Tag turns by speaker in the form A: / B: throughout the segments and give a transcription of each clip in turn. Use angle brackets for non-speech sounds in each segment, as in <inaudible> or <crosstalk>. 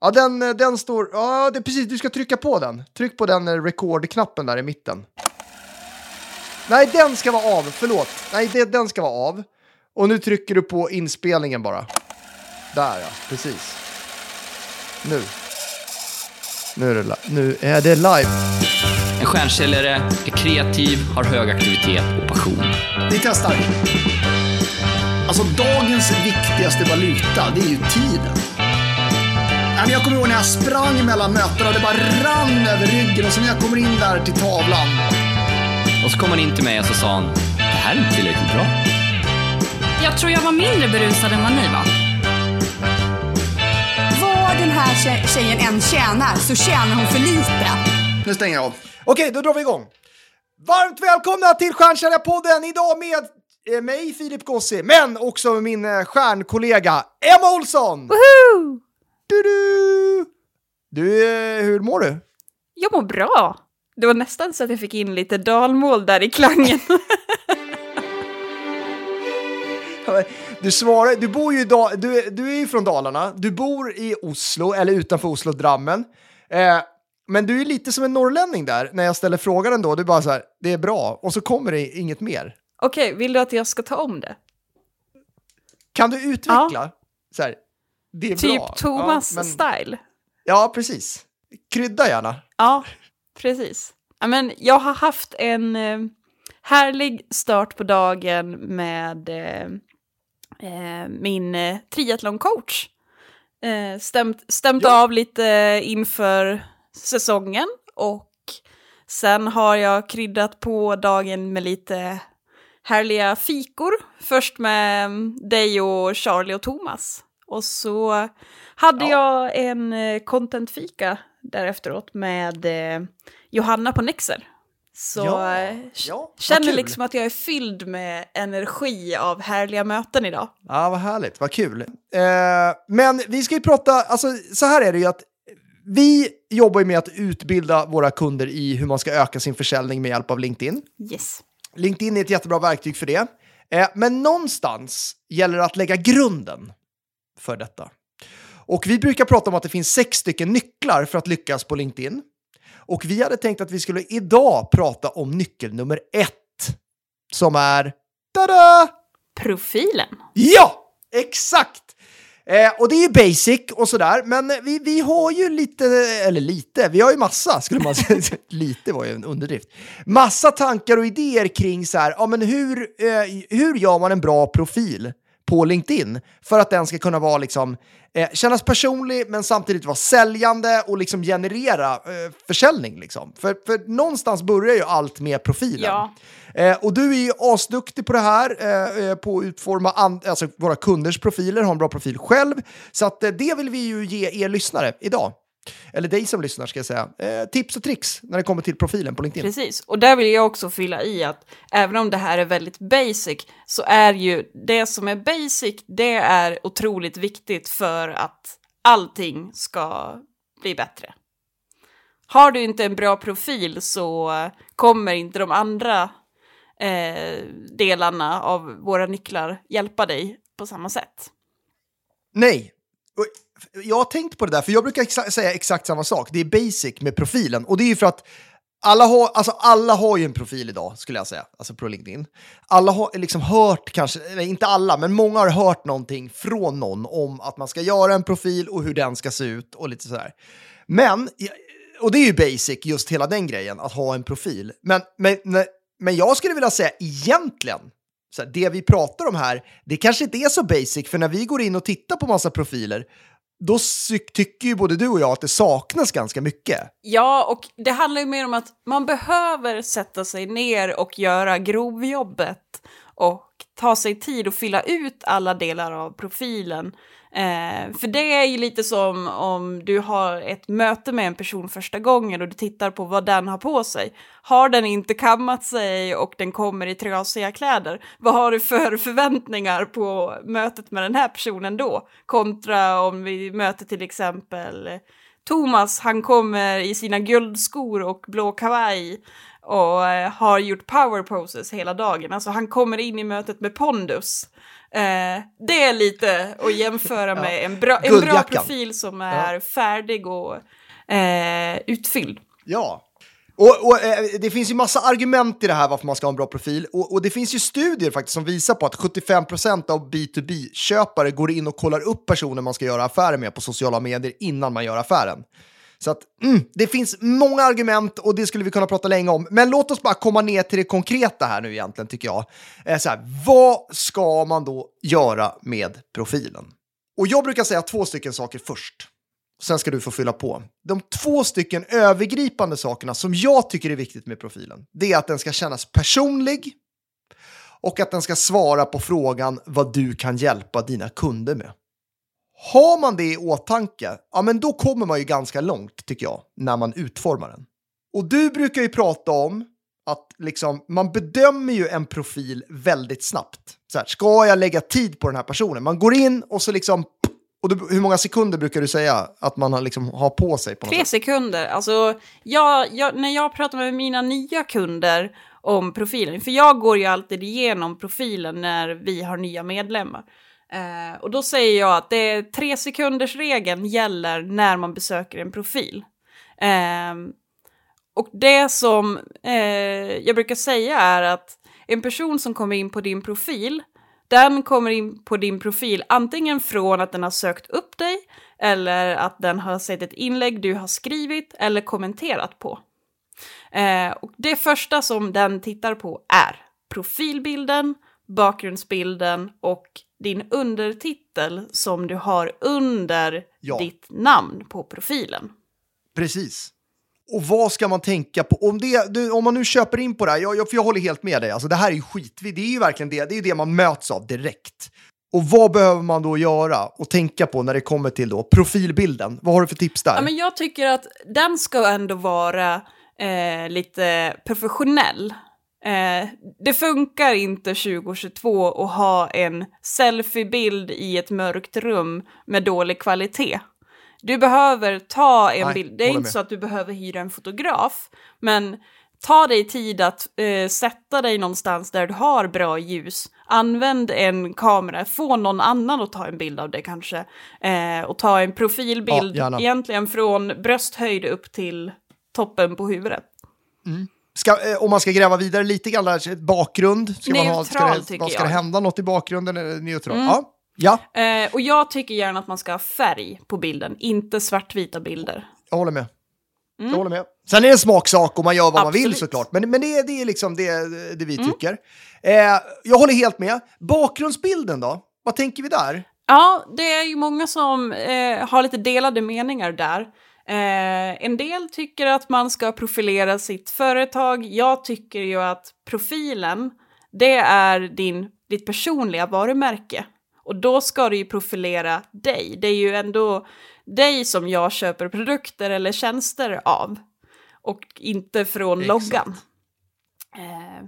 A: Ja, den, eh, den står... Ja, det precis. Du ska trycka på den. Tryck på den eh, record-knappen där i mitten. Nej, den ska vara av. Förlåt. Nej, det, den ska vara av. Och nu trycker du på inspelningen bara. Där ja, precis. Nu. Nu är det, li- nu är det live.
B: En stjärnsäljare är kreativ, har hög aktivitet och passion.
C: Vi testar. Alltså dagens viktigaste valuta, det är ju tiden. Men Jag kommer ihåg när jag sprang mellan mötena och det bara rann över ryggen och så när jag kommer in där till tavlan.
B: Och så kom han in till mig och så sa han, det här är inte tillräckligt bra.
D: Jag tror jag var mindre berusad än vad ni var.
E: Vad den här tje- tjejen än tjänar så tjänar hon för lite.
C: Nu stänger jag av.
A: Okej, då drar vi igång. Varmt välkomna till Stjärnsäljarpodden idag med eh, mig, Filip Gossi, men också med min eh, stjärnkollega Emma Olsson!
D: Woohoo!
A: Du, du. du eh, hur mår du?
D: Jag mår bra. Det var nästan så att jag fick in lite dalmål där i klangen. <laughs>
A: Du svarar, du bor ju i da, du, du är ju från Dalarna, du bor i Oslo, eller utanför Oslo, Drammen. Eh, men du är lite som en norrlänning där, när jag ställer frågan ändå, du bara så här, det är bra, och så kommer det inget mer.
D: Okej, vill du att jag ska ta om det?
A: Kan du utveckla? Så här, det är
D: Typ
A: bra.
D: Thomas
A: ja, men-
D: style.
A: Ja, precis. Krydda gärna.
D: Ja, precis. Men jag har haft en eh, härlig start på dagen med eh, eh, min eh, triathloncoach. Eh, stämt stämt
A: Ja.
D: av lite inför säsongen och sen har jag kryddat på dagen med lite härliga fikor. Först med mm, dig och Charlie och Thomas. Och så hade
A: Ja.
D: jag en eh, content-fika där efteråt med eh, Johanna på Nexer. Så
A: Ja,
D: eh,
A: ja,
D: känner liksom att jag är fylld med energi av härliga möten idag.
A: Ja, vad härligt, vad kul. Eh, men vi ska ju prata, alltså så här är det ju att vi jobbar ju med att utbilda våra kunder i hur man ska öka sin försäljning med hjälp av LinkedIn.
D: Yes.
A: LinkedIn är ett jättebra verktyg för det. Eh, men någonstans gäller det att lägga grunden för detta. Och vi brukar prata om att det finns sex stycken nycklar för att lyckas på LinkedIn. Och vi hade tänkt att vi skulle idag prata om nyckel nummer ett. Som är... Tada!
D: Profilen.
A: Ja, exakt! Eh, och det är ju basic och sådär, men vi, vi har ju lite, eller lite, vi har ju massa, skulle man säga. <laughs> lite var ju en underdrift. Massa tankar och idéer kring så här, ja men hur, eh, hur gör man en bra profil på LinkedIn för att den ska kunna vara liksom, eh, kännas personlig men samtidigt vara säljande och liksom generera eh, försäljning liksom. För, för någonstans börjar ju allt med profilen.
D: Ja.
A: Eh, och du är ju asduktig på det här, eh, eh, på att utforma alltså våra kunders profiler, ha en bra profil själv. Så att, eh, det vill vi ju ge er lyssnare idag. Eller dig som lyssnar ska jag säga. Eh, tips och tricks när det kommer till profilen på LinkedIn.
D: Precis, och där vill jag också fylla i att även om det här är väldigt basic så är ju det som är basic, det är otroligt viktigt för att allting ska bli bättre. Har du inte en bra profil så kommer inte de andra eh, delarna av våra nycklar hjälpa dig på samma sätt.
A: Nej. Jag har tänkt på det där, för jag brukar exa- säga exakt samma sak. Det är basic med profilen. Och det är ju för att alla har, alltså alla har ju en profil idag, skulle jag säga, alltså på LinkedIn. Alla har liksom hört, kanske, eller inte alla, men många har hört någonting från någon om att man ska göra en profil och hur den ska se ut och lite sådär. Men, och det är ju basic, just hela den grejen, att ha en profil. Men, men, men jag skulle vilja säga egentligen, så här, det vi pratar om här, det kanske inte är så basic, för när vi går in och tittar på massa profiler, då tycker ju både du och jag att det saknas ganska mycket.
D: Ja, och det handlar ju mer om att man behöver sätta sig ner och göra grovjobbet och ta sig tid att fylla ut alla delar av profilen. Eh, för det är ju lite som om du har ett möte med en person första gången och du tittar på vad den har på sig. Har den inte kammat sig och den kommer i trasiga kläder, vad har du för förväntningar på mötet med den här personen då? Kontra om vi möter till exempel Thomas, han kommer i sina guldskor och blå kavaj och eh, har gjort power poses hela dagen. Alltså han kommer in i mötet med pondus. Eh, det är lite att jämföra <laughs> med en bra, en bra profil som är färdig och eh, utfylld.
A: Ja. Och, och eh, det finns ju massa argument i det här varför man ska ha en bra profil. Och, och det finns ju studier faktiskt som visar på att 75% av B2B-köpare går in och kollar upp personer man ska göra affärer med på sociala medier innan man gör affären. Så att mm, det finns många argument och det skulle vi kunna prata länge om. Men låt oss bara komma ner till det konkreta här nu egentligen tycker jag. Eh, så här, vad ska man då göra med profilen? Och jag brukar säga två stycken saker först. Sen ska du få fylla på. De två stycken övergripande sakerna som jag tycker är viktigt med profilen, det är att den ska kännas personlig och att den ska svara på frågan vad du kan hjälpa dina kunder med. Har man det i åtanke, ja men då kommer man ju ganska långt tycker jag, när man utformar den. Och du brukar ju prata om att liksom, man bedömer ju en profil väldigt snabbt. Så här, ska jag lägga tid på den här personen? Man går in och så liksom och du, hur många sekunder brukar du säga att man har, liksom, har på sig? På
D: Tre
A: sätt?
D: sekunder. Alltså, jag, jag, när jag pratar med mina nya kunder om profilen, för jag går ju alltid igenom profilen när vi har nya medlemmar. Eh, och då säger jag att det är tre sekunders regeln gäller när man besöker en profil. Eh, och det som eh, jag brukar säga är att en person som kommer in på din profil, den kommer in på din profil antingen från att den har sökt upp dig eller att den har sett ett inlägg du har skrivit eller kommenterat på. Eh, och det första som den tittar på är profilbilden, bakgrundsbilden och din undertitel som du har under
A: Ja.
D: ditt namn på profilen.
A: Precis. Och vad ska man tänka på? Om, det, du, om man nu köper in på det här, jag, jag, för jag håller helt med dig, alltså det här är ju skit. Det är ju verkligen det, det är det man möts av direkt. Och vad behöver man då göra och tänka på när det kommer till då profilbilden? Vad har du för tips där?
D: Ja, men jag tycker att den ska ändå vara eh, lite professionell. Eh, det funkar inte 2022 att ha en selfiebild i ett mörkt rum med dålig kvalitet. Du behöver ta en
A: Nej,
D: bild. Det är inte
A: med.
D: så att du behöver hyra en fotograf, men ta dig tid att eh, sätta dig någonstans där du har bra ljus. Använd en kamera, få någon annan att ta en bild av det kanske. Eh, och ta en profilbild,
A: Ja,
D: egentligen från brösthöjd upp till toppen på huvudet.
A: Ska, eh, om man ska gräva vidare lite grann, där, bakgrund? Ska man ha, ska
D: Neutral,
A: det,
D: tycker
A: vad, ska
D: jag. Mm.
A: det hända något i bakgrunden? Eller neutral? Ja. ja,
D: Eh, och jag tycker gärna att man ska ha färg på bilden, inte svartvita bilder.
A: jag håller med. Jag håller med. Sen är det en smaksak och man gör vad man vill
D: Mm. Absolut. Mm.
A: såklart. Men, men det, det är liksom det, det vi tycker. Eh, jag håller helt med. Bakgrundsbilden då? Vad tänker vi där?
D: Ja, det är ju många som eh, har lite delade meningar där. Eh, en del tycker att man ska profilera sitt företag. Jag tycker ju att profilen, det är din, ditt personliga varumärke. Och då ska du ju profilera dig. Det är ju ändå dig som jag köper produkter eller tjänster av. Och inte från
A: Exakt.
D: loggan. Eh,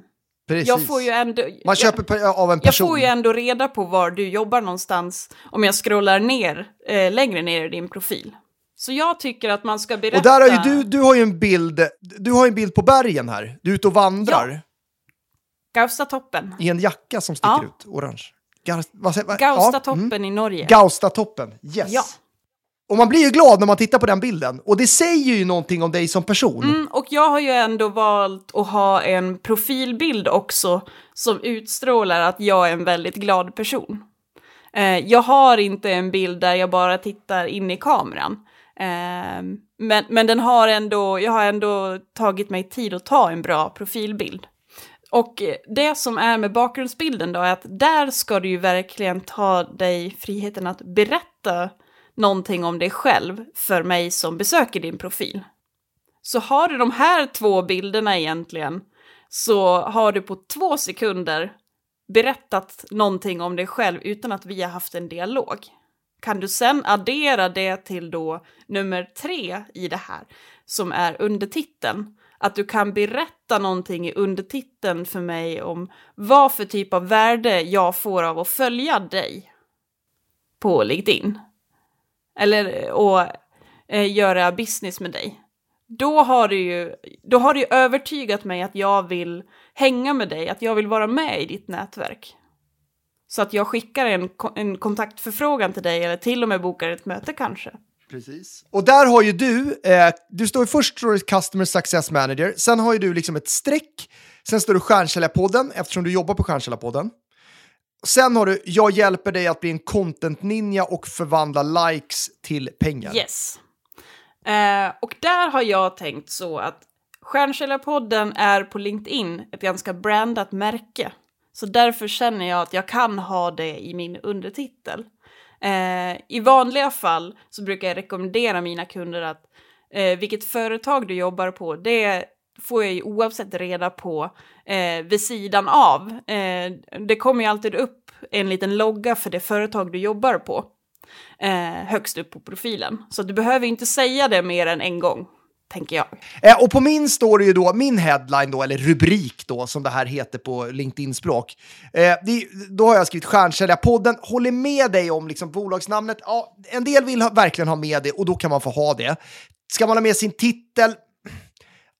A: Precis.
D: jag får ju ändå...
A: Man
D: jag-
A: köper pe- av en
D: jag
A: person.
D: får ju ändå reda på var du jobbar någonstans om jag scrollar ner, eh, längre ner i din profil. Så jag tycker att man ska berätta...
A: Och där har ju du, du har ju en bild, du har en bild på bergen här. Du är ute och vandrar
D: Gaustatoppen.
A: i en jacka som sticker
D: Ja.
A: ut, orange.
D: Gaustatoppen
A: ja, mm.
D: i Norge.
A: Gaustatoppen, yes.
D: Ja.
A: Och man blir ju glad när man tittar på den bilden. Och det säger ju någonting om dig som person.
D: Mm, och jag har ju ändå valt att ha en profilbild också som utstrålar att jag är en väldigt glad person. Eh, jag har inte en bild där jag bara tittar in i kameran. Ehm, men, men den har ändå, jag har ändå tagit mig tid att ta en bra profilbild. Och det som är med bakgrundsbilden då är att där ska du ju verkligen ta dig friheten att berätta någonting om dig själv för mig som besöker din profil. Så har du de här två bilderna egentligen så har du på två sekunder berättat någonting om dig själv utan att vi har haft en dialog. Kan du sen addera det till då nummer tre i det här, som är undertiteln, att du kan berätta någonting i undertiteln för mig om vad för typ av värde jag får av att följa dig på LinkedIn. Eller och eh, göra business med dig. Då har, du ju, då har du ju övertygat mig att jag vill hänga med dig, att jag vill vara med i ditt nätverk. Så att jag skickar en, en kontaktförfrågan till dig eller till och med bokar ett möte kanske.
A: Precis. Och där har ju du, eh, du står ju först står det Customer Success Manager, sen har ju du liksom ett streck, sen står det Stjärnkällarpodden eftersom du jobbar på Stjärnkällarpodden. Sen har du Jag hjälper dig att bli en content-ninja och förvandla likes till pengar.
D: Yes. Eh, och där har jag tänkt så att Stjärnkällarpodden är på LinkedIn ett ganska brandat märke. Så därför känner jag att jag kan ha det i min undertitel. Eh, I vanliga fall så brukar jag rekommendera mina kunder att eh, vilket företag du jobbar på, det får jag ju oavsett reda på eh, vid sidan av. Eh, det kommer ju alltid upp en liten logga för det företag du jobbar på eh, högst upp på profilen. Så du behöver inte säga det mer än en gång, tänker jag.
A: Eh, och på min står det ju då, min headline då, eller rubrik då, som det här heter på LinkedIn-språk. Eh, det, då har jag skrivit Stjärnsäljarpodden, håller med dig om liksom bolagsnamnet. Ja, en del vill ha, verkligen ha med det och då kan man få ha det. Ska man ha med sin titel?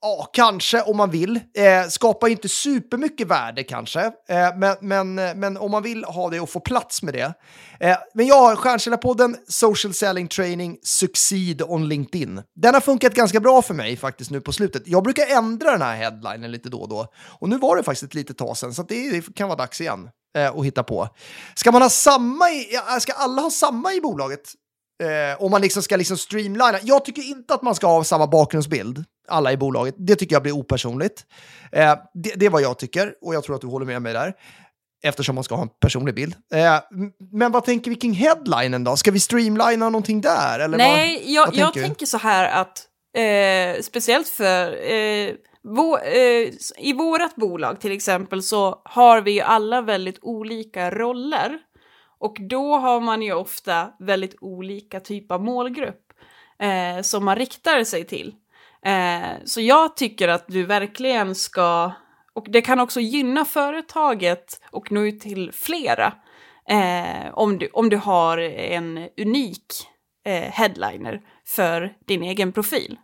A: Ja, kanske om man vill. Eh, skapar ju inte supermycket värde kanske, eh, men, men, men om man vill ha det och få plats med det. Eh, men jag har Stjärnkällarpodden, Social Selling Training, Succeed on LinkedIn. Den har funkat ganska bra för mig faktiskt nu på slutet. Jag brukar ändra den här headlinen lite då och då. Och nu var det faktiskt ett litet tag sedan, så det, kan vara dags igen eh, att hitta på. Ska man ha samma i, ska alla ha samma i bolaget? Eh, om man liksom ska liksom streamlina. Jag tycker inte att man ska ha samma bakgrundsbild, alla i bolaget. Det tycker jag blir opersonligt. Eh, det, det är vad jag tycker, och jag tror att du håller med mig där. Eftersom man ska ha en personlig bild. Eh, men vad tänker vi kring headlinen då? Ska vi streamlina någonting där? Eller
D: Nej,
A: vad,
D: jag,
A: vad
D: jag
A: tänker du?
D: tänker så här att eh, speciellt för eh, vå, eh, i vårt bolag till exempel så har vi ju alla väldigt olika roller och då har man ju ofta väldigt olika typ av målgrupp eh, som man riktar sig till. Eh, så jag tycker att du verkligen ska, och det kan också gynna företaget och nå ut till flera eh, om, du, om du har en unik eh, headliner för din egen profil.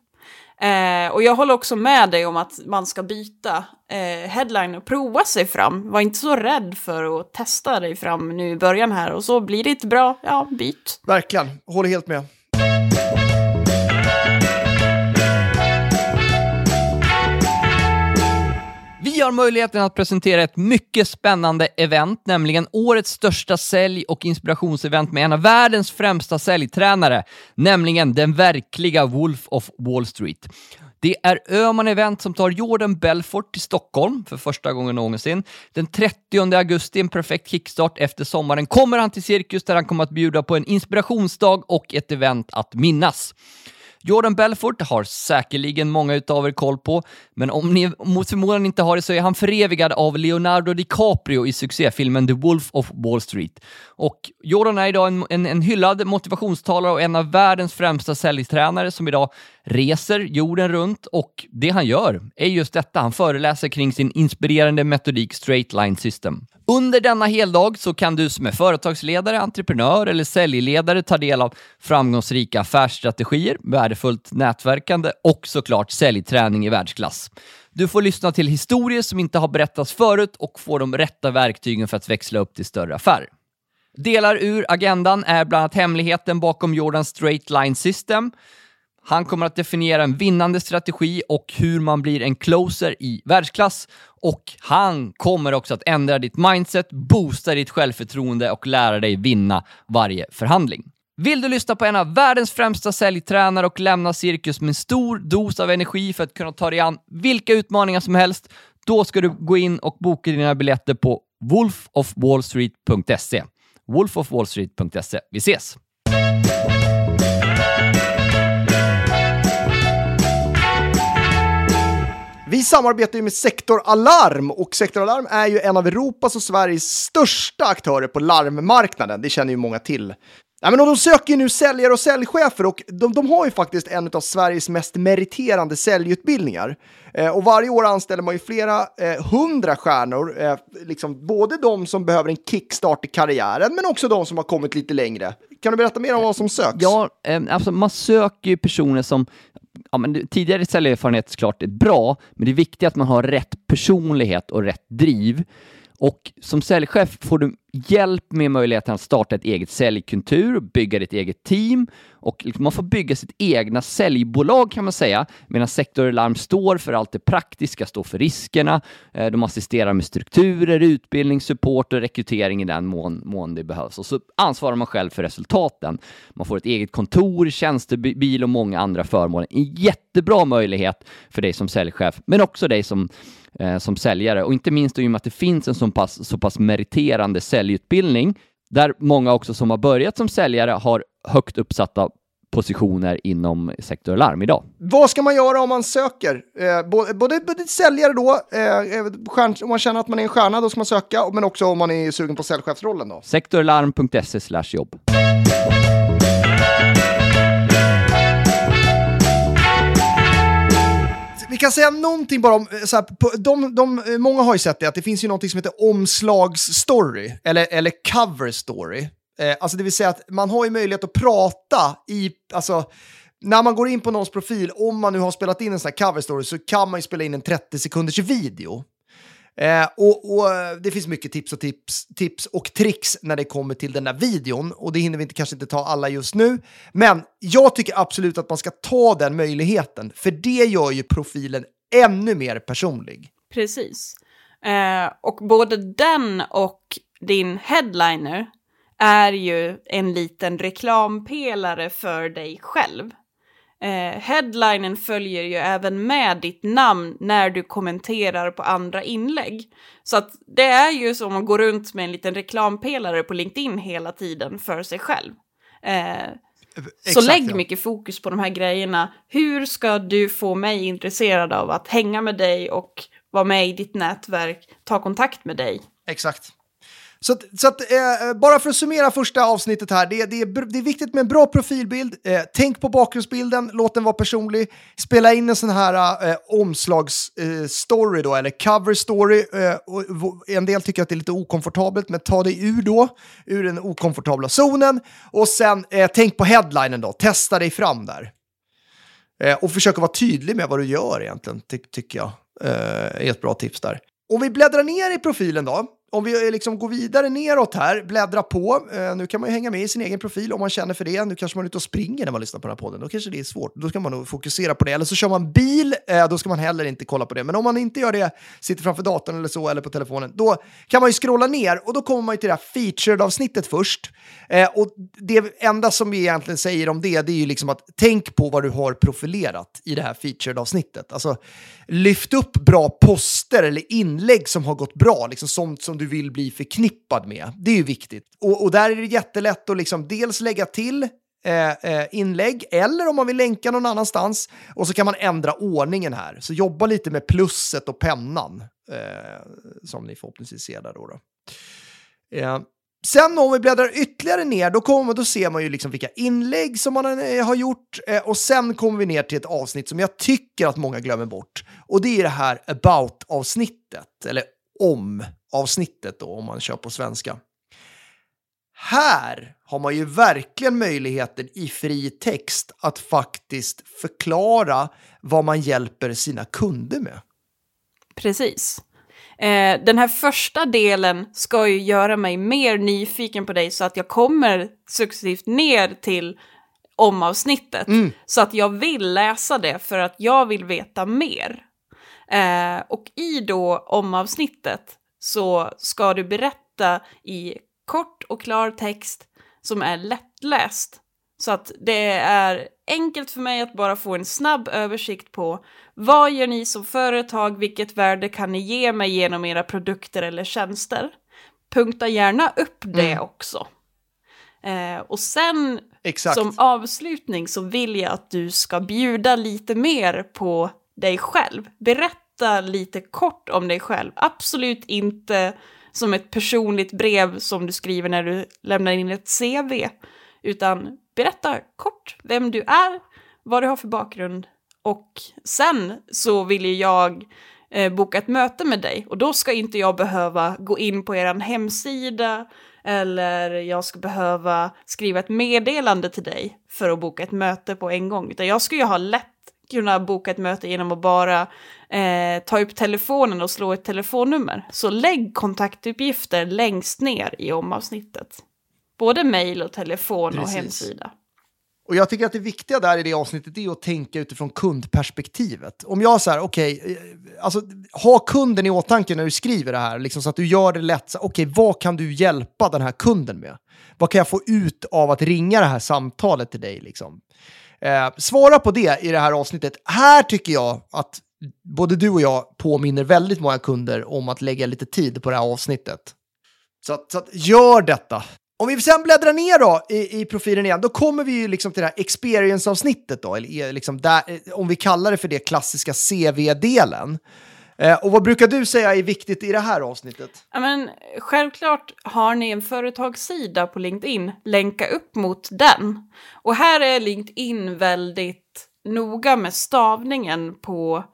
D: Eh, och jag håller också med dig om att man ska byta eh, headline och prova sig fram. Var inte så rädd för att testa dig fram nu i början här och så blir det inte bra, ja, byt.
A: Verkligen, håller helt med.
B: Vi har möjligheten att presentera ett mycket spännande event, nämligen årets största sälj och inspirationsevent med en av världens främsta säljtränare, nämligen den verkliga Wolf of Wall Street. Det är Öhman Event som tar Jordan Belfort till Stockholm för första gången någonsin. Den 30 augusti, en perfekt kickstart efter sommaren, kommer han till Cirkus där han kommer att bjuda på en inspirationsdag och ett event att minnas. Jordan Belfort har säkerligen många utav er koll på, men om ni mot förmodan inte har det så är han förevigad av Leonardo DiCaprio i succéfilmen The Wolf of Wall Street. Och Jordan är idag en, en, en hyllad motivationstalare och en av världens främsta säljtränare som idag reser jorden runt och det han gör är just detta. Han föreläser kring sin inspirerande metodik Straight Line System. Under denna heldag så kan du som är företagsledare, entreprenör eller säljledare ta del av framgångsrika affärsstrategier, värdefullt nätverkande och såklart säljträning i världsklass. Du får lyssna till historier som inte har berättats förut och få de rätta verktygen för att växla upp till större affärer. Delar ur agendan är bland annat hemligheten bakom Jordans Straight Line System. Han kommer att definiera en vinnande strategi och hur man blir en closer i världsklass. Och han kommer också att ändra ditt mindset, boosta ditt självförtroende och lära dig vinna varje förhandling. Vill du lyssna på en av världens främsta säljtränare och lämna cirkus med en stor dos av energi för att kunna ta dig an vilka utmaningar som helst? Då ska du gå in och boka dina biljetter på wolfofwallstreet.se. wolfofwallstreet.se. Vi ses!
A: Vi samarbetar ju med Sektor Alarm och Sektor Alarm är ju en av Europas och Sveriges största aktörer på larmmarknaden. Det känner ju många till. Ja, men de söker ju nu säljare och säljchefer och de, de har ju faktiskt en av Sveriges mest meriterande säljutbildningar. Eh, och varje år anställer man ju flera eh, hundra stjärnor, eh, liksom både de som behöver en kickstart i karriären men också de som har kommit lite längre. Kan du berätta mer om vad som söks?
F: Ja, eh, alltså man söker ju personer som Ja, men tidigare säljererfarenhet såklart är bra, men det är viktigt att man har rätt personlighet och rätt driv.
B: Och som säljchef får du hjälp med möjligheten att starta ett eget säljkultur, bygga ditt eget team och liksom, man får bygga sitt egna säljbolag kan man säga, medan Sektor Alarm står för allt det praktiska, står för riskerna, eh, de assisterar med strukturer, utbildning, support och rekrytering i den mån, mån det behövs. Och så ansvarar man själv för resultaten. Man får ett eget kontor, tjänstebil och många andra förmåner. En jättebra möjlighet för dig som säljchef, men också dig som eh, som säljare och inte minst i och med att det finns en så pass, så pass meriterande säljutbildning där många också som har börjat som säljare har högt uppsatta positioner inom sektor larm idag.
A: Vad ska man göra om man söker? Eh, både, både, både säljare då, eh, stjärn, om man känner att man är en stjärna, då ska man söka, men också om man är sugen på säljchefsrollen då.
B: Sektorlarm.se jobb.
A: Vi kan säga någonting bara om, eh, så här, de, de, eh, många har ju sett det, att det finns ju någonting som heter omslagsstory, eller, eller cover story. Eh, alltså det vill säga att man har ju möjlighet att prata i, alltså när man går in på någons profil, om man nu har spelat in en sån här cover story, så kan man ju spela in en 30 sekunders video. Eh, och, och, eh, Det finns mycket tips och tips, tips och tricks när det kommer till den där videon och det hinner vi inte, kanske inte ta alla just nu. Men jag tycker absolut att man ska ta den möjligheten, för det gör ju profilen ännu mer personlig.
D: Precis. Eh, och både den och din headliner är ju en liten reklampelare för dig själv. Eh, headlinen följer ju även med ditt namn när du kommenterar på andra inlägg. Så att det är ju som att gå runt med en liten reklampelare på LinkedIn hela tiden för sig själv. Eh, så lägg ja. mycket fokus på de här grejerna. Hur ska du få mig intresserad av att hänga med dig och vara med i ditt nätverk, ta kontakt med dig?
A: Exakt. Så, att, så att, eh, eh, bara för att summera första avsnittet här, det, det, är, det är viktigt med en bra profilbild. Eh, tänk på bakgrundsbilden, låt den vara personlig. Spela in en sån här eh, omslagsstory eh, då, eller cover story. Eh, och, en del tycker att det är lite okomfortabelt, men ta dig ur då, ur den okomfortabla zonen. Och sen eh, tänk på headlinen då, testa dig fram där. Eh, och försök att vara tydlig med vad du gör egentligen, ty tycker jag. Eh, är ett bra tips där. Om vi bläddrar ner i profilen då, om vi eh, liksom går vidare neråt här, bläddra på. Eh, nu kan man ju hänga med i sin egen profil om man känner för det. Nu kanske man är ute och springer när man lyssnar på den här podden. Då kanske det är svårt. Då ska man nog fokusera på det. Eller så kör man bil, eh, då ska man heller inte kolla på det. Men om man inte gör det, sitter framför datorn eller så, eller på telefonen, då kan man ju scrolla ner och då kommer man ju till det här featured-avsnittet först. Eh, och det enda som vi egentligen säger om det, det är ju liksom att tänk på vad du har profilerat i det här featured-avsnittet. Alltså, lyft upp bra poster eller inlägg som har gått bra, liksom sånt som du vill bli förknippad med. Det är ju viktigt. Och, och där är det jättelätt att liksom dels lägga till eh, eh, inlägg eller om man vill länka någon annanstans. Och så kan man ändra ordningen här. Så jobba lite med plusset och pennan eh, som ni förhoppningsvis ser där. Då, då. Eh, Sen om vi bläddrar ytterligare ner, då, kommer, då ser man ju liksom vilka inlägg som man eh, har gjort eh, och sen kommer vi ner till ett avsnitt som jag tycker att många glömmer bort. Och det är det här about-avsnittet, eller om om-avsnittet då, om man kör på svenska. Här har man ju verkligen möjligheten i fri text att faktiskt förklara vad man hjälper sina kunder med.
D: Precis. Eh, den här första delen ska ju göra mig mer nyfiken på dig så att jag kommer successivt ner till omavsnittet. Mm. Så att jag vill läsa det för att jag vill veta mer. Eh, och i då omavsnittet så ska du berätta i kort och klar text som är lättläst. Så att det är enkelt för mig att bara få en snabb översikt på vad gör ni som företag, vilket värde kan ni ge mig genom era produkter eller tjänster? Punkta gärna upp det mm. också. Eh, och sen Exakt. som avslutning så vill jag att du ska bjuda lite mer på dig själv. Berätta lite kort om dig själv. Absolut inte som ett personligt brev som du skriver när du lämnar in ett CV, utan berätta kort vem du är, vad du har för bakgrund. Och sen så vill ju jag eh, boka ett möte med dig. Och då ska inte jag behöva gå in på er hemsida eller jag ska behöva skriva ett meddelande till dig för att boka ett möte på en gång, utan jag ska ju ha lätt kunna boka ett möte genom att bara eh, ta upp telefonen och slå ett telefonnummer. Så lägg kontaktuppgifter längst ner i omavsnittet. Både mejl och telefon och
A: Precis.
D: hemsida.
A: Och jag tycker att det viktiga där i det avsnittet är att tänka utifrån kundperspektivet. Om jag säger, okej, eh, alltså ha kunden i åtanke när du skriver det här, liksom, så att du gör det lätt. så, Okej, vad kan du hjälpa den här kunden med? Vad kan jag få ut av att ringa det här samtalet till dig? Liksom? Eh, svara på det i det här avsnittet. Här tycker jag att både du och jag påminner väldigt många kunder om att lägga lite tid på det här avsnittet. Så att, så att gör detta. Om vi sen bläddrar ner då i, i profilen igen, då kommer vi ju liksom till det här experience-avsnittet då, eller eh, liksom där, eh, om vi kallar det för det klassiska CV-delen. Eh, och vad brukar du säga är viktigt i det här avsnittet?
D: Ja, men, självklart har ni en företagssida på LinkedIn, länka upp mot den. Och här är LinkedIn väldigt noga med stavningen på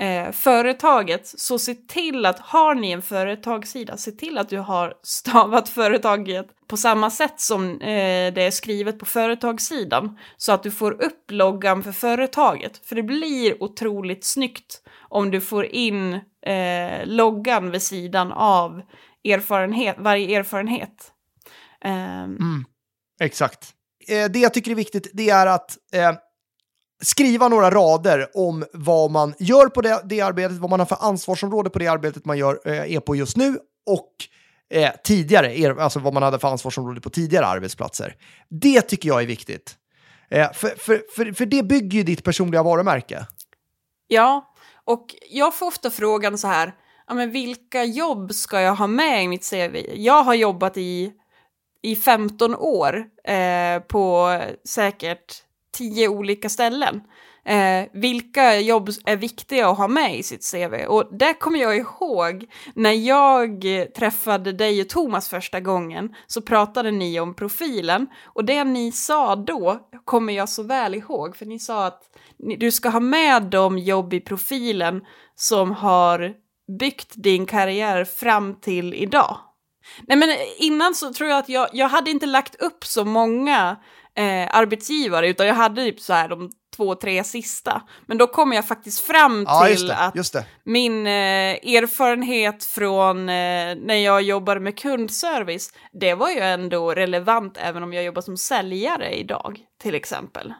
D: eh, företaget. Så se till att, har ni en företagssida, se till att du har <laughs> stavat företaget på samma sätt som eh, det är skrivet på företagssidan. Så att du får upp loggan för företaget. För det blir otroligt snyggt om du får in eh, loggan vid sidan av erfarenhet, varje erfarenhet. Ehm,
A: Exakt. Eh, det jag tycker är viktigt det är att eh, skriva några rader om vad man gör på det, det arbetet, vad man har för ansvarsområde på det arbetet man gör, eh, är på just nu och eh, tidigare, er, alltså vad man hade för ansvarsområde på tidigare arbetsplatser. Det tycker jag är viktigt. Eh, för, för, för, för det bygger ju ditt personliga varumärke.
D: Ja, och jag får ofta frågan så här, ja, men vilka jobb ska jag ha med i mitt CV? Jag har jobbat i, i 15 år eh, på säkert tio olika ställen. Eh, vilka jobb är viktiga att ha med i sitt CV? Och det kommer jag ihåg när jag träffade dig och Thomas första gången så pratade ni om profilen och det ni sa då kommer jag så väl ihåg för ni sa att ni- du ska ha med de jobb i profilen som har byggt din karriär fram till idag. Nej men innan så tror jag att jag, jag hade inte lagt upp så många eh, arbetsgivare utan jag hade typ så här de två, tre sista. Men då kom jag faktiskt fram
A: Ja,
D: till
A: just det.
D: att
A: Just
D: min eh, erfarenhet från eh, när jag jobbade med kundservice, det var ju ändå relevant även om jag jobbar som säljare idag, till exempel.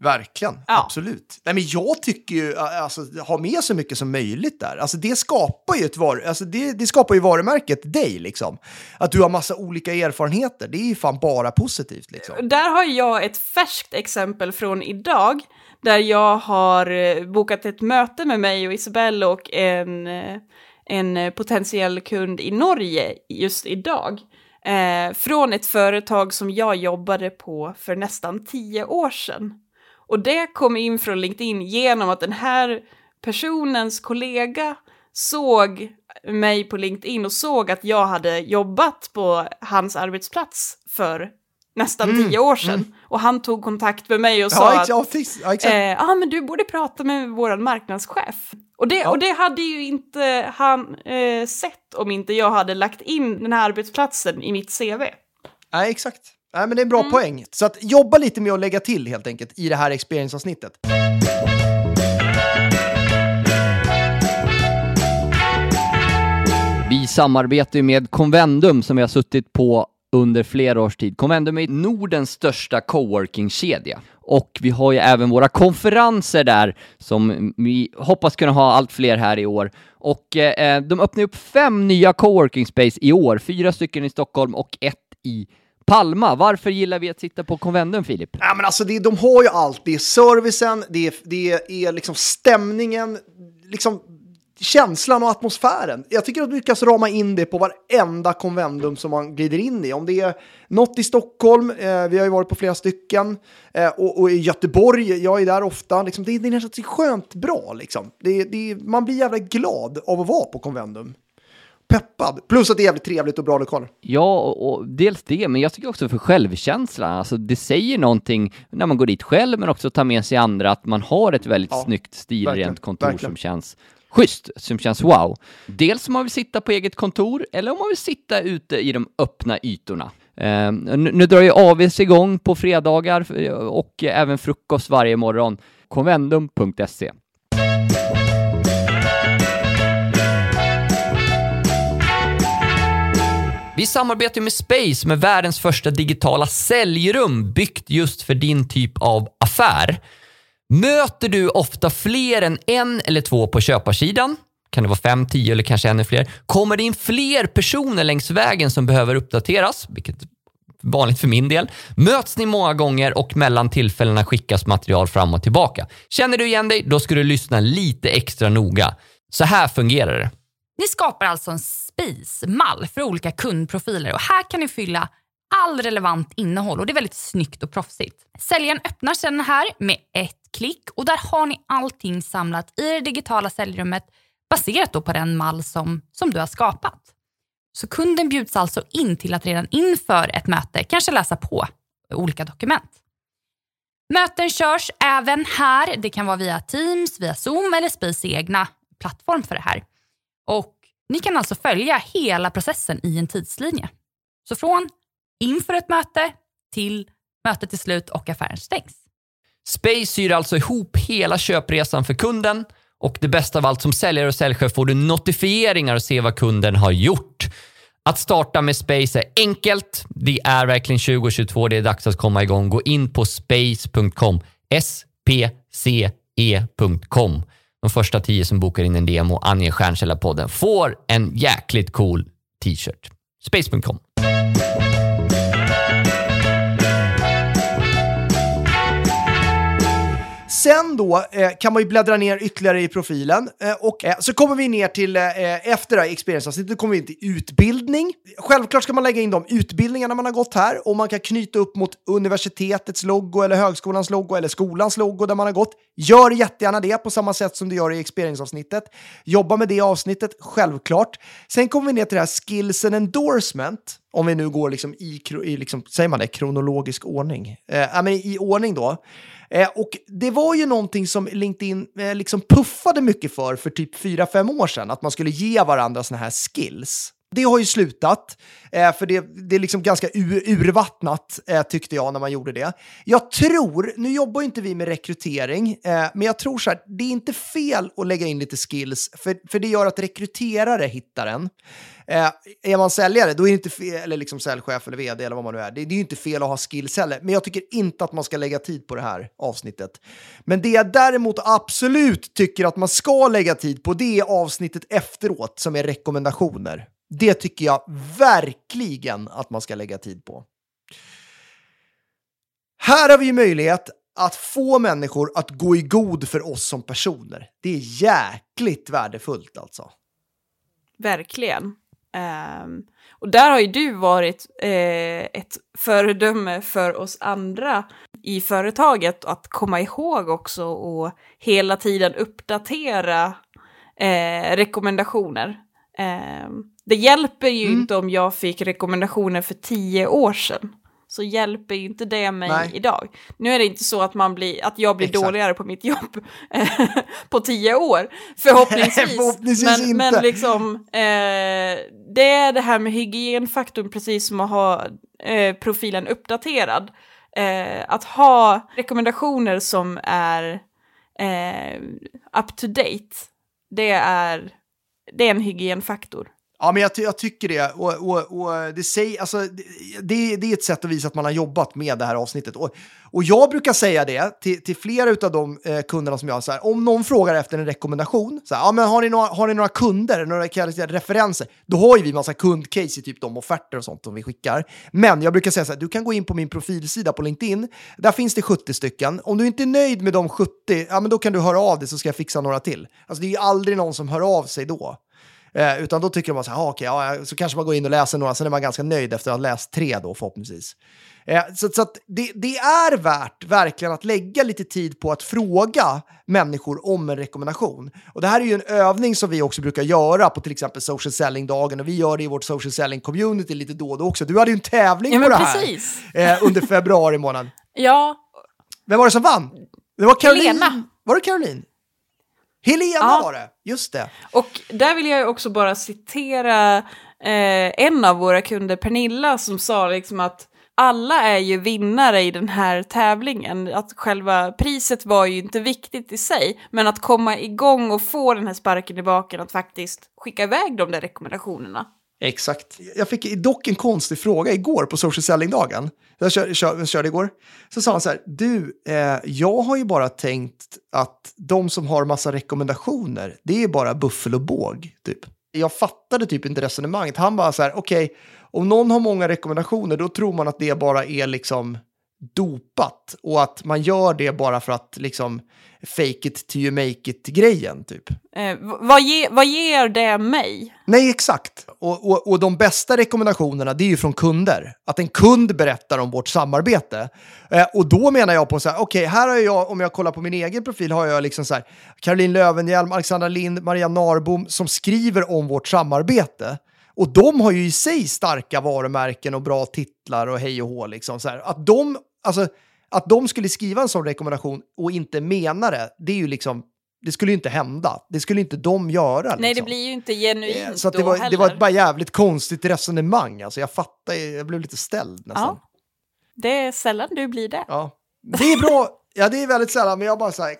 A: Verkligen,
D: Ja.
A: absolut. Nej, men jag tycker ju, alltså, ha med så mycket som möjligt där. Alltså, det skapar ju ett var, alltså, det, det skapar ju varumärket dig, liksom. Att du har massa olika erfarenheter, det är ju fan bara positivt. Liksom.
D: Där har jag ett färskt exempel från idag, där jag har eh, bokat ett möte med mig och Isabelle och en, eh, en eh, potentiell kund i Norge just idag. Eh, från ett företag som jag jobbade på för nästan tio år sedan. Och det kom in från LinkedIn genom att den här personens kollega såg mig på LinkedIn och såg att jag hade jobbat på hans arbetsplats för nästan tio år sedan. Och han tog kontakt med mig och sa
A: Mm. Ja,
D: att
A: ja, ja,
D: eh, ah, men du borde prata med vår marknadschef. Och det,
A: Ja.
D: och det hade ju inte han eh, sett om inte jag hade lagt in den här arbetsplatsen i mitt CV.
A: Nej, exakt. Nej, men det är en bra
D: Mm.
A: poäng. Så att jobba lite med att lägga till helt enkelt i det här experience-avsnittet.
B: Vi samarbetar ju med Convendum som vi har suttit på under flera års tid. Convendum är Nordens största coworking-kedja. Och vi har ju även våra konferenser där som vi hoppas kunna ha allt fler här i år. Och eh, de öppnar upp fem nya coworking space i år, fyra stycken i Stockholm och ett i Palma. Varför gillar vi att sitta på Convendum, Filip?
A: Ja, men alltså det, de har ju allt. Det är servicen, det är, det är liksom stämningen, liksom känslan och atmosfären. Jag tycker att du lyckas rama in det på varenda konvendum som man glider in i. Om det är något i Stockholm, eh, vi har ju varit på flera stycken, eh, och, och i Göteborg, jag är där ofta. Liksom, det, det är nästan skönt bra. Liksom. Det, det, man blir jävla glad av att vara på konvendum. Peppad. Plus att det är jävligt trevligt och bra lokaler.
B: Ja, och, och dels det, men jag tycker också för självkänslan. Alltså det säger någonting när man går dit själv, men också tar med sig andra, att man har ett väldigt
A: Ja,
B: snyggt, stilrent kontor
A: verkligen.
B: som känns schysst, som känns wow. Dels om man vill sitta på eget kontor, eller om man vill sitta ute i de öppna ytorna. Eh, nu, nu drar ju AVs igång på fredagar eh, och även frukost varje morgon. convendum.se. Vi samarbetar med Space med världens första digitala säljrum byggt just för din typ av affär. Möter du ofta fler än en eller två på köparsidan? Kan det vara fem, tio eller kanske ännu fler? Kommer det in fler personer längs vägen som behöver uppdateras, vilket är vanligt för min del? Möts ni många gånger och mellan tillfällena skickas material fram och tillbaka? Känner du igen dig? Då ska du lyssna lite extra noga. Så här fungerar det.
G: Ni skapar alltså en space-mall för olika kundprofiler och här kan ni fylla all relevant innehåll och det är väldigt snyggt och proffsigt. Säljaren öppnar sedan den här med ett klick och där har ni allting samlat i det digitala säljrummet baserat då på den mall som, som du har skapat. Så kunden bjuds alltså in till att redan inför ett möte kanske läsa på olika dokument. Möten körs även här. Det kan vara via Teams, via Zoom eller Space egna plattform för det här. Och ni kan alltså följa hela processen i en tidslinje. Så från inför ett möte till mötet är slut och affären stängs.
B: Space syr alltså ihop hela köpresan för kunden och det bästa av allt som säljare och säljchef får du notifieringar och se vad kunden har gjort. Att starta med Space är enkelt. Det är verkligen 2022. Det är dags att komma igång. Gå in på space.com. S-P-C-E.com. De första tio som bokar in en demo och anger Stjärnkällarpodden får en jäkligt cool t-shirt. Space.com.
A: Sen då eh, kan man ju bläddra ner ytterligare i profilen eh, och eh, så kommer vi ner till, eh, eh efter det här experience-avsnittet kommer vi in till utbildning. Självklart ska man lägga in de utbildningarna man har gått här och man kan knyta upp mot universitetets logo eller högskolans logo eller skolans logo där man har gått. Gör jättegärna det på samma sätt som du gör i experience-avsnittet. Jobba med det avsnittet, självklart. Sen kommer vi ner till det här skills and endorsement om vi nu går liksom i, i liksom, säger man det, kronologisk ordning. Eh, ja, men i ordning då. Eh, och det var ju någonting som LinkedIn eh, liksom puffade mycket för för typ 4-5 år sedan, att man skulle ge varandra såna här skills. Det har ju slutat, eh, för det, det är liksom ganska ur, urvattnat eh, tyckte jag när man gjorde det. Jag tror, nu jobbar ju inte vi med rekrytering, eh, men jag tror så här, det är inte fel att lägga in lite skills, för, för det gör att rekryterare hittar en. Eh, är man säljare, då är det inte fel, eller liksom säljchef eller vd eller vad man nu är, det, det är ju inte fel att ha skills heller. Men jag tycker inte att man ska lägga tid på det här avsnittet. Men det jag däremot absolut tycker att man ska lägga tid på, det är avsnittet efteråt som är rekommendationer. Det tycker jag verkligen att man ska lägga tid på. Här har vi ju möjlighet att få människor att gå i god för oss som personer. Det är jäkligt värdefullt alltså.
D: Verkligen. Ehm, och där har ju du varit eh, ett föredöme för oss andra i företaget att komma ihåg också och hela tiden uppdatera eh, rekommendationer. Ehm, det hjälper ju inte om jag fick rekommendationer för tio år sedan. Så hjälper ju inte det mig
A: Nej.
D: idag. Nu är det inte så att, man blir, att jag blir
A: Exakt.
D: dåligare på mitt jobb <laughs> på tio år, förhoppningsvis. <laughs>
A: Förhoppningsvis
D: men,
A: inte.
D: men liksom, eh, det är det här med hygienfaktorn, precis som att ha eh, profilen uppdaterad. Eh, att ha rekommendationer som är eh, up to date, det är, det är en hygienfaktor.
A: Ja, men jag, ty- jag tycker det. Och, och, och det, säger, alltså, det, det, är ett sätt att visa att man har jobbat med det här avsnittet. Och, och jag brukar säga det till, till flera av de eh, kunderna som jag har. Så här, om någon frågar efter en rekommendation, så här, ja, men har, ni några, har ni några kunder, några kallas referenser? Då har ju vi massa kundcase i typ de offerter och sånt som vi skickar. Men jag brukar säga så här, du kan gå in på min profilsida på LinkedIn. Där finns det 70 stycken. Om du inte är nöjd med de 70, ja, men då kan du höra av dig så ska jag fixa några till. Alltså, det är ju aldrig någon som hör av sig då. Eh, utan då tycker att så, här, ah, okej, ja, så kanske man går in och läser några, sen är man ganska nöjd efter att ha läst tre då förhoppningsvis. Eh, så så det, det är värt verkligen att lägga lite tid på att fråga människor om en rekommendation. Och det här är ju en övning som vi också brukar göra på till exempel social selling-dagen och vi gör det i vårt social selling-community lite då och då också. Du hade ju en tävling
D: Ja,
A: på det här
D: precis.
A: eh, under februari månad. <laughs>
D: Ja,
A: Vem var det som vann? Det var Caroline.
D: Helena.
A: Var det Caroline? Helena
D: Ja.
A: var det, just det.
D: Och där vill jag också bara citera eh, en av våra kunder, Pernilla, som sa liksom att alla är ju vinnare i den här tävlingen. Att själva priset var ju inte viktigt i sig, men att komma igång och få den här sparken i baken, att faktiskt skicka iväg de där rekommendationerna.
A: Exakt. Jag fick dock en konstig fråga igår på social selling-dagen. Jag kör, kör, körde igår. Så sa han så här, du, eh, jag har ju bara tänkt att de som har massa rekommendationer, det är bara buffel och båg, typ. Jag fattade typ inte resonemanget. Han bara så här, okej, okay, om någon har många rekommendationer, då tror man att det bara är liksom dopat och att man gör det bara för att liksom fake it till you make it-grejen typ.
D: Eh, vad, ge, vad ger det mig?
A: Nej, exakt. Och, och, och de bästa rekommendationerna det är ju från kunder. Att en kund berättar om vårt samarbete. Eh, och då menar jag på så här, okej, okay, här har jag, om jag kollar på min egen profil, har jag liksom så här, Caroline Lövenhjelm, Alexandra Lind, Maria Narbom som skriver om vårt samarbete. Och de har ju i sig starka varumärken och bra titlar och hej och hå. Liksom, så här. Att de, alltså, att de skulle skriva en sån rekommendation och inte mena det, det är ju liksom det skulle ju inte hända. Det skulle inte de göra. Liksom.
D: Nej, det blir ju inte genuint
A: eh, Så det, var, det var ett bara jävligt konstigt resonemang. Alltså, jag fattar, jag blev lite ställd nästan. Ja.
D: Det är sällan du blir det.
A: Ja. Det är bra. Ja, det är väldigt sällan, men jag bara så här...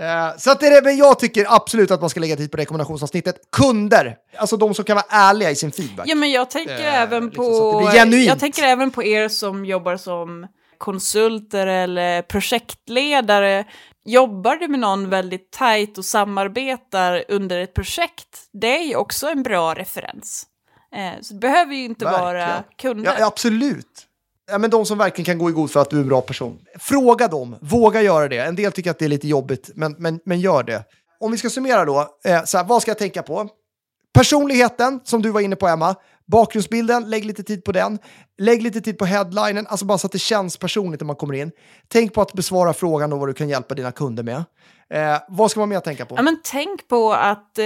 A: Uh, så att det är det, men jag tycker absolut att man ska lägga tid på rekommendationsavsnittet. Kunder, alltså de som kan vara ärliga i sin feedback.
D: Ja, men jag tänker uh, även liksom, på... Jag tänker även på er som jobbar som konsulter eller projektledare. Jobbar du med någon väldigt tajt och samarbetar under ett projekt, det är ju också en bra referens. Uh, så det behöver ju inte Verkligen. vara kunder.
A: Ja, absolut ja, men de som verkligen kan gå i god för att du är en bra person. Fråga dem, våga göra det. En del tycker att det är lite jobbigt, men, men, men gör det. Om vi ska summera då, eh, så här, vad ska jag tänka på? Personligheten, som du var inne på Emma. Bakgrundsbilden, lägg lite tid på den. Lägg lite tid på headlinen, alltså bara så att det känns personligt när man kommer in. Tänk på att besvara frågan och vad du kan hjälpa dina kunder med. Eh, vad ska man mer tänka på?
D: Ja, men tänk på att eh,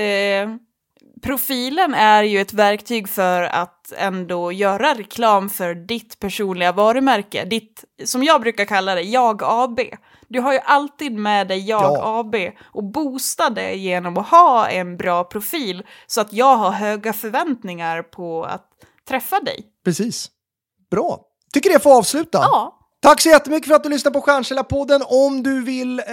D: profilen är ju ett verktyg för att ändå göra reklam för ditt personliga varumärke. Ditt, som jag brukar kalla det, Jag AB. Du har ju alltid med dig Jag ja. AB och boosta det genom att ha en bra profil så att jag har höga förväntningar på att träffa dig.
A: Precis. Bra. Tycker det får avsluta.
D: Ja.
A: Tack så jättemycket för att du lyssnade på Stjärnkällarpodden. Om du vill eh,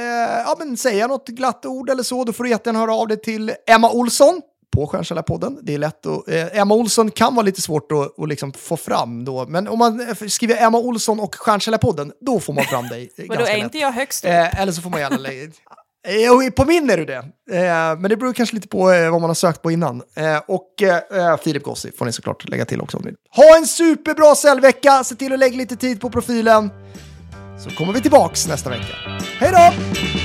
A: ja, men säga något glatt ord eller så, då får du jättegärna höra av dig till Emma Olsson på Stjärnkällarpodden. Det är lätt att, eh, Emma Olsson kan vara lite svårt att, att liksom få fram då, men om man eh, skriver Emma Olsson och Stjärnkällarpodden, då får man fram dig <laughs>
D: ganska lätt. Då är inte jag högst
A: eh, Eller så får man gärna lägga... <laughs> Eh, på min är du det, eh, men det beror kanske lite på eh, vad man har sökt på innan. Eh, och eh, Filip Gossi får ni såklart lägga till också. Ha en superbra säljvecka, se till att lägga lite tid på profilen. Så kommer vi tillbaks nästa vecka. Hej då!